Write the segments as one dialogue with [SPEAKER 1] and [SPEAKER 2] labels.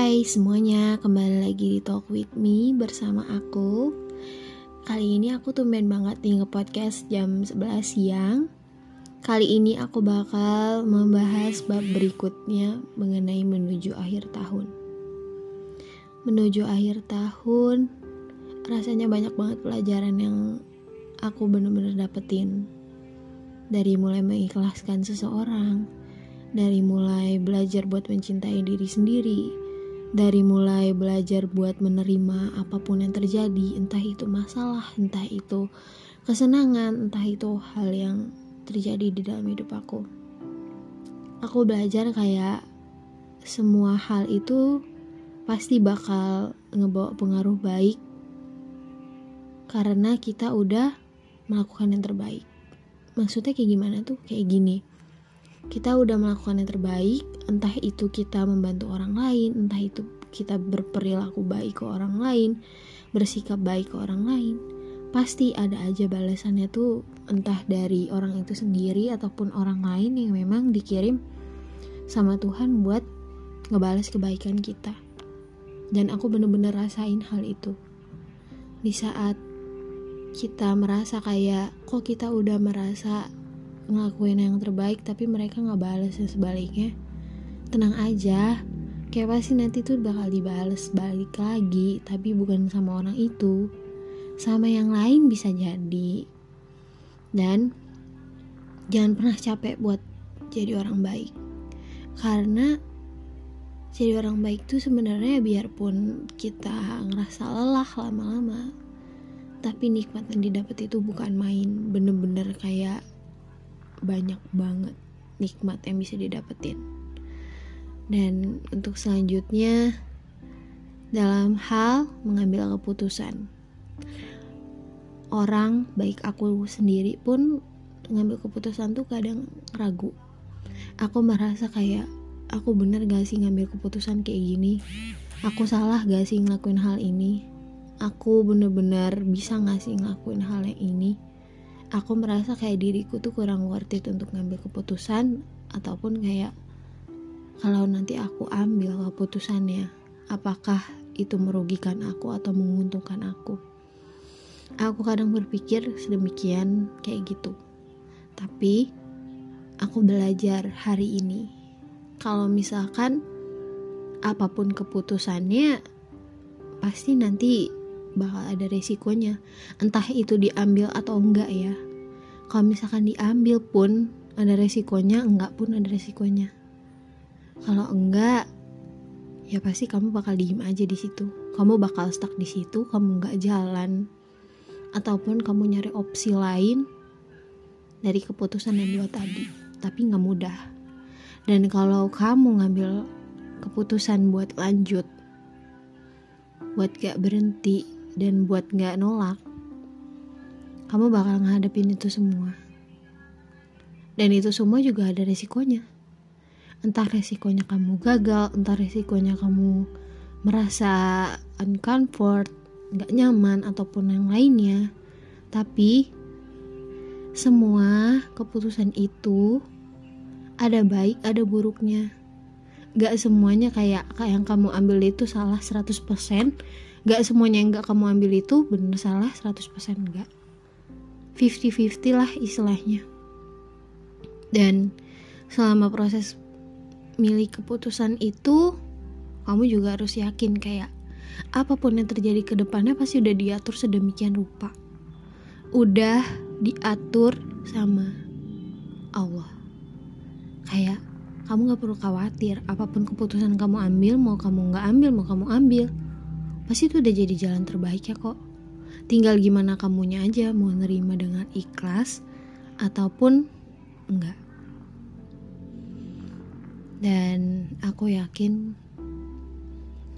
[SPEAKER 1] Hai semuanya, kembali lagi di Talk With Me bersama aku. Kali ini aku tumben banget nih nge-podcast jam 11 siang. Kali ini aku bakal membahas bab berikutnya mengenai menuju akhir tahun. Menuju akhir tahun, rasanya banyak banget pelajaran yang aku bener-bener dapetin. Dari mulai mengikhlaskan seseorang, dari mulai belajar buat mencintai diri sendiri, dari mulai belajar buat menerima apa pun yang terjadi, entah itu masalah, entah itu kesenangan, entah itu hal yang terjadi di dalam hidup aku. Aku belajar kayak semua hal itu pasti bakal ngebawa pengaruh baik karena kita udah melakukan yang terbaik. Maksudnya kayak gimana tuh? Kayak gini kita udah melakukan yang terbaik, entah itu kita membantu orang lain, entah itu kita berperilaku baik ke orang lain, bersikap baik ke orang lain, pasti ada aja balasannya tuh entah dari orang itu sendiri ataupun orang lain yang memang dikirim sama Tuhan buat ngebales kebaikan kita. Dan aku bener-bener rasain hal itu. Di saat kita merasa kayak kok kita udah merasa ngelakuin yang terbaik tapi mereka nggak balas ya sebaliknya. Tenang aja kayak pasti nanti tuh bakal dibales balik lagi tapi bukan sama orang itu. Sama yang lain bisa jadi. Dan jangan pernah capek buat jadi orang baik. Karena jadi orang baik tuh sebenarnya biarpun kita ngerasa lelah lama-lama tapi nikmat yang didapat itu bukan main bener-bener kayak banyak banget nikmat yang bisa didapetin. Dan untuk selanjutnya dalam hal mengambil keputusan. Orang baik aku sendiri pun ngambil keputusan tuh kadang ragu. Aku merasa kayak aku bener gak sih ngambil keputusan kayak gini? Aku salah gak sih ngelakuin hal ini? Aku bener-bener bisa gak sih ngelakuin hal yang ini aku merasa kayak diriku tuh kurang worth it untuk ngambil keputusan ataupun kayak kalau nanti aku ambil keputusannya apakah itu merugikan aku atau menguntungkan aku? Aku kadang berpikir sedemikian kayak gitu. Tapi aku belajar hari ini kalau misalkan apa pun keputusannya pasti nanti bakal ada resikonya. Entah itu diambil atau enggak ya. Kalau misalkan diambil pun ada resikonya enggak pun ada resikonya. Kalau enggak ya pasti kamu bakal diem aja di situ. Kamu bakal stuck di situ kamu enggak jalan. Ataupun kamu nyari opsi lain dari keputusan yang dua tadi tapi nggak mudah. Dan kalau kamu ngambil keputusan buat lanjut buat gak berhenti dan buat gak nolak, kamu bakal ngadepin itu semua. Dan itu semua juga ada resikonya. Entah resikonya kamu gagal, entah resikonya kamu merasa uncomfort, gak nyaman, ataupun yang lainnya. Tapi, semua keputusan itu ada baik, ada buruknya. Gak semuanya kayak, kayak yang kamu ambil itu salah 100%, Gak semuanya yang gak kamu ambil itu bener salah 100% enggak 50-50 lah istilahnya. Dan selama proses milih keputusan itu kamu juga harus yakin kayak apa pun yang terjadi ke depannya pasti udah diatur sedemikian rupa. Udah diatur sama Allah. Kayak kamu gak perlu khawatir apa pun keputusan kamu ambil mau kamu gak ambil mau kamu ambil pasti itu udah jadi jalan terbaik ya kok. Tinggal gimana kamunya aja mau nerima dengan ikhlas ataupun enggak. Dan aku yakin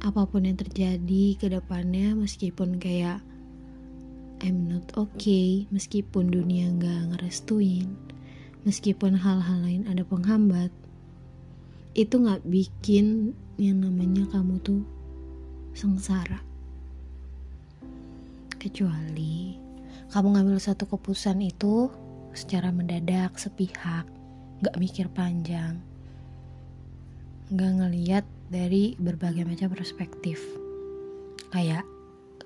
[SPEAKER 1] apa pun yang terjadi ke depannya meskipun kayak I'm not okay meskipun dunia nggak ngerestuin meskipun hal-hal lain ada penghambat itu nggak bikin yang namanya kamu tuh sengsara. Kecuali kamu ngambil satu keputusan itu secara mendadak, sepihak, gak mikir panjang, gak ngeliat dari berbagai macam perspektif. Kayak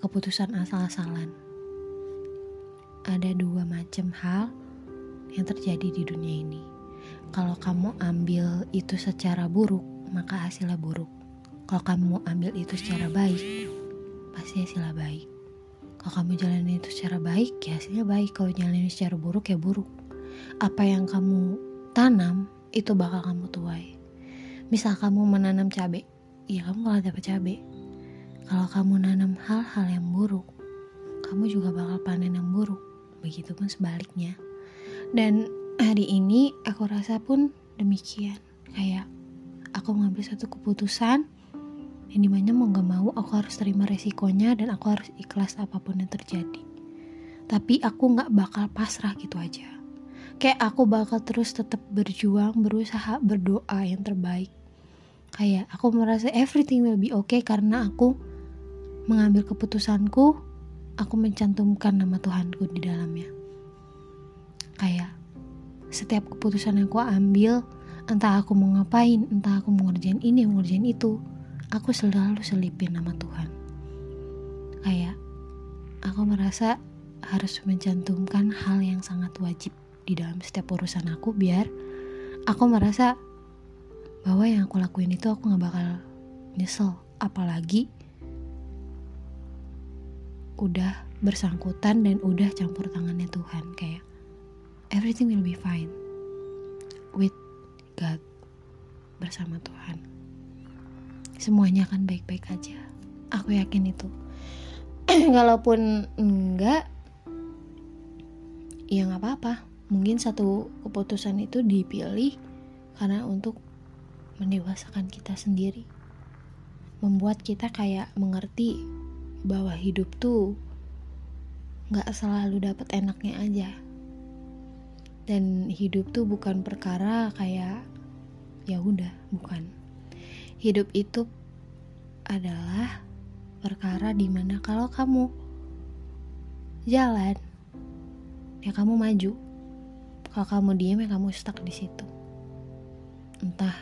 [SPEAKER 1] keputusan asal-asalan. Ada dua macam hal yang terjadi di dunia ini. Kalau kamu ambil itu secara buruk, maka hasilnya buruk. Kalau kamu ambil itu secara baik, pasti hasilnya baik. Kalau kamu jalanin itu secara baik, ya hasilnya baik. Kalau jalanin secara buruk, ya buruk. Apa yang kamu tanam, itu bakal kamu tuai. Misal kamu menanam cabai, ya kamu bakal dapat cabai. Kalau kamu nanam hal-hal yang buruk, kamu juga bakal panen yang buruk. Begitupun sebaliknya. Dan hari ini aku rasa pun demikian. Kayak aku mengambil satu keputusan yang di mana mau gak mau aku harus terima resikonya dan aku harus ikhlas apa pun yang terjadi. Tapi aku gak bakal pasrah gitu aja. Kayak aku bakal terus tetap berjuang, berusaha, berdoa yang terbaik. Kayak aku merasa everything will be okay karena aku mengambil keputusanku, aku mencantumkan nama Tuhanku di dalamnya kayak setiap keputusan yang aku ambil entah aku mau ngapain entah aku mau ngerjain ini mau ngerjain itu aku selalu selipin nama Tuhan. Kayak aku merasa harus mencantumkan hal yang sangat wajib di dalam setiap urusan aku biar aku merasa bahwa yang aku lakuin itu aku gak bakal nyesel. Apalagi udah bersangkutan dan udah campur tangannya Tuhan. Kayak everything will be fine with God bersama Tuhan. Semuanya akan baik-baik aja. Aku yakin itu. Kalaupun enggak, ya nggak apa-apa. Mungkin satu keputusan itu dipilih karena untuk mendewasakan kita sendiri. Membuat kita kayak mengerti bahwa hidup tuh nggak selalu dapat enaknya aja dan hidup tuh bukan perkara kayak ya udah bukan hidup itu adalah perkara di mana kalau kamu jalan ya kamu maju. Kalau kamu diam ya kamu stuck di situ. Entah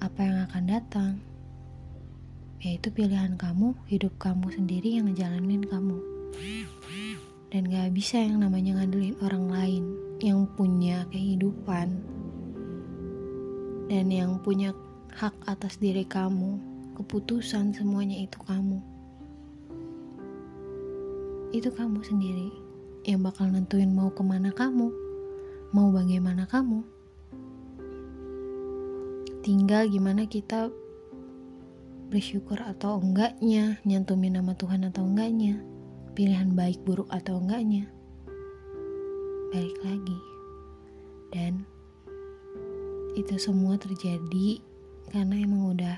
[SPEAKER 1] apa yang akan datang. Yaitu pilihan kamu hidup kamu sendiri yang ngejalanin kamu. Dan gak bisa yang namanya ngandelin orang lain yang punya kehidupan dan yang punya hak atas diri kamu, keputusan semuanya itu kamu. Itu kamu sendiri yang bakal nentuin mau ke mana kamu, mau bagaimana kamu. Tinggal gimana kita bersyukur atau enggaknya, nyantumin nama Tuhan atau enggaknya, pilihan baik buruk atau enggaknya balik lagi dan itu semua terjadi karena emang udah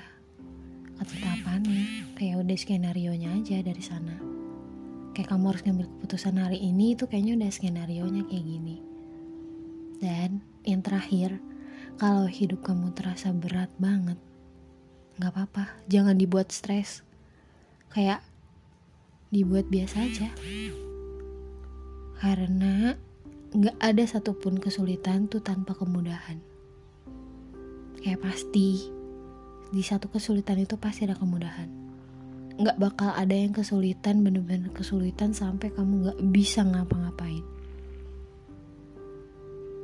[SPEAKER 1] ketetapannya kayak udah skenario nya aja dari sana. Kayak kamu harus ngambil keputusan hari ini itu kayaknya udah skenario nya kayak gini. Dan yang terakhir kalau hidup kamu terasa berat banget nggak apa-apa. Jangan dibuat stres. Kayak dibuat biasa aja. Karena nggak ada satupun kesulitan tuh tanpa kemudahan. Kayak pasti di satu kesulitan itu pasti ada kemudahan. Nggak bakal ada yang kesulitan bener-bener kesulitan sampai kamu nggak bisa ngapa-ngapain.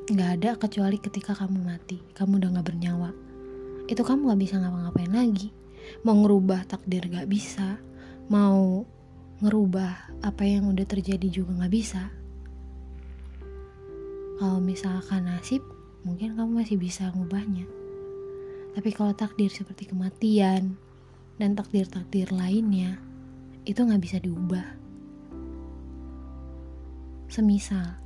[SPEAKER 1] Nggak ada kecuali ketika kamu mati, kamu udah nggak bernyawa. Itu kamu nggak bisa ngapa-ngapain lagi. Mau ngerubah takdir nggak bisa, mau ngerubah apa yang udah terjadi juga nggak bisa kalau misalkan nasib, mungkin kamu masih bisa ngubahnya. Tapi kalau takdir seperti kematian dan takdir-takdir lainnya, itu nggak bisa diubah. Semisal,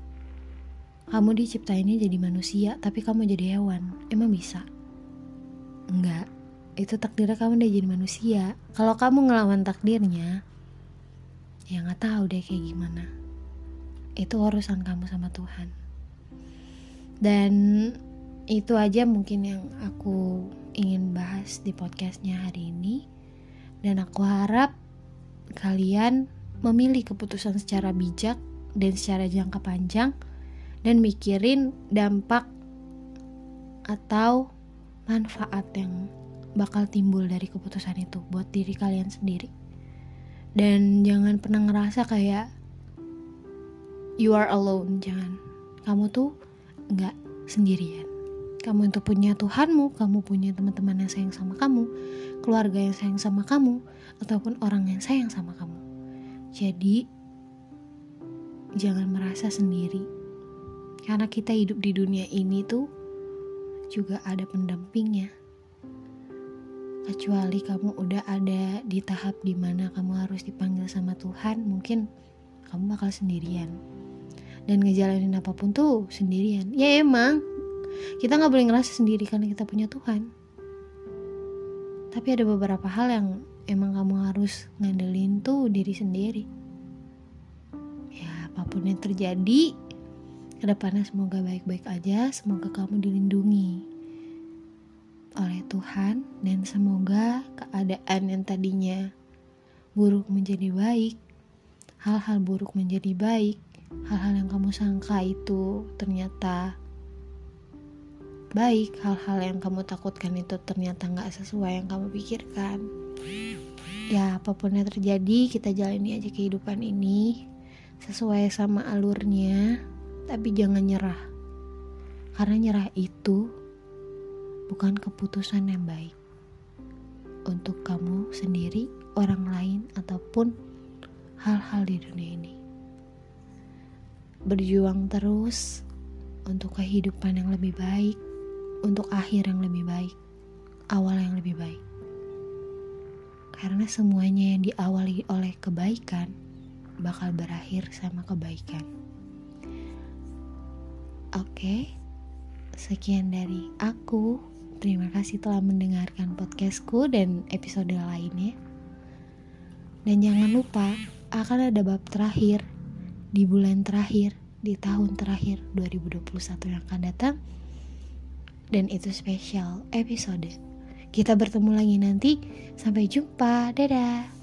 [SPEAKER 1] kamu diciptainnya jadi manusia, tapi kamu jadi hewan, emang bisa? Enggak, itu takdirnya kamu udah jadi manusia. Kalau kamu ngelawan takdirnya, ya nggak tahu deh kayak gimana. Itu urusan kamu sama Tuhan dan itu aja mungkin yang aku ingin bahas di podcastnya hari ini. Dan aku harap kalian memilih keputusan secara bijak dan secara jangka panjang dan mikirin dampak atau manfaat yang bakal timbul dari keputusan itu buat diri kalian sendiri. Dan jangan pernah ngerasa kayak you are alone jangan. Kamu tuh nggak sendirian kamu itu punya Tuhanmu kamu punya teman-teman yang sayang sama kamu keluarga yang sayang sama kamu ataupun orang yang sayang sama kamu. Jadi jangan merasa sendiri. Karena kita hidup di dunia ini tuh juga ada pendampingnya. Kecuali kamu udah ada di tahap di mana kamu harus dipanggil sama Tuhan mungkin kamu bakal sendirian. Dan ngejalanin apa pun tuh sendirian. Ya emang kita nggak boleh ngerasa sendiri karena kita punya Tuhan. Tapi ada beberapa hal yang emang kamu harus ngandelin tuh diri sendiri. Ya apa pun yang terjadi ke depannya semoga baik-baik aja semoga kamu dilindungi oleh Tuhan dan semoga keadaan yang tadinya buruk menjadi baik, hal-hal buruk menjadi baik, hal-hal yang kamu sangka itu ternyata baik, hal-hal yang kamu takutkan itu ternyata nggak sesuai yang kamu pikirkan. Ya, apa pun yang terjadi, kita jalani aja kehidupan ini sesuai sama alurnya, tapi jangan nyerah. Karena nyerah itu bukan keputusan yang baik untuk kamu sendiri, orang lain, ataupun hal-hal di dunia ini. Berjuang terus untuk kehidupan yang lebih baik, untuk akhir yang lebih baik, awal yang lebih baik. Karena semuanya yang diawali oleh kebaikan bakal berakhir sama kebaikan. Oke, sekian dari aku. Terima kasih telah mendengarkan podcastku dan episode lainnya. Dan jangan lupa, akan ada bab terakhir di bulan terakhir, di tahun terakhir 2021 yang akan datang. Dan itu spesial episode. Kita bertemu lagi nanti. Sampai jumpa. Dadah.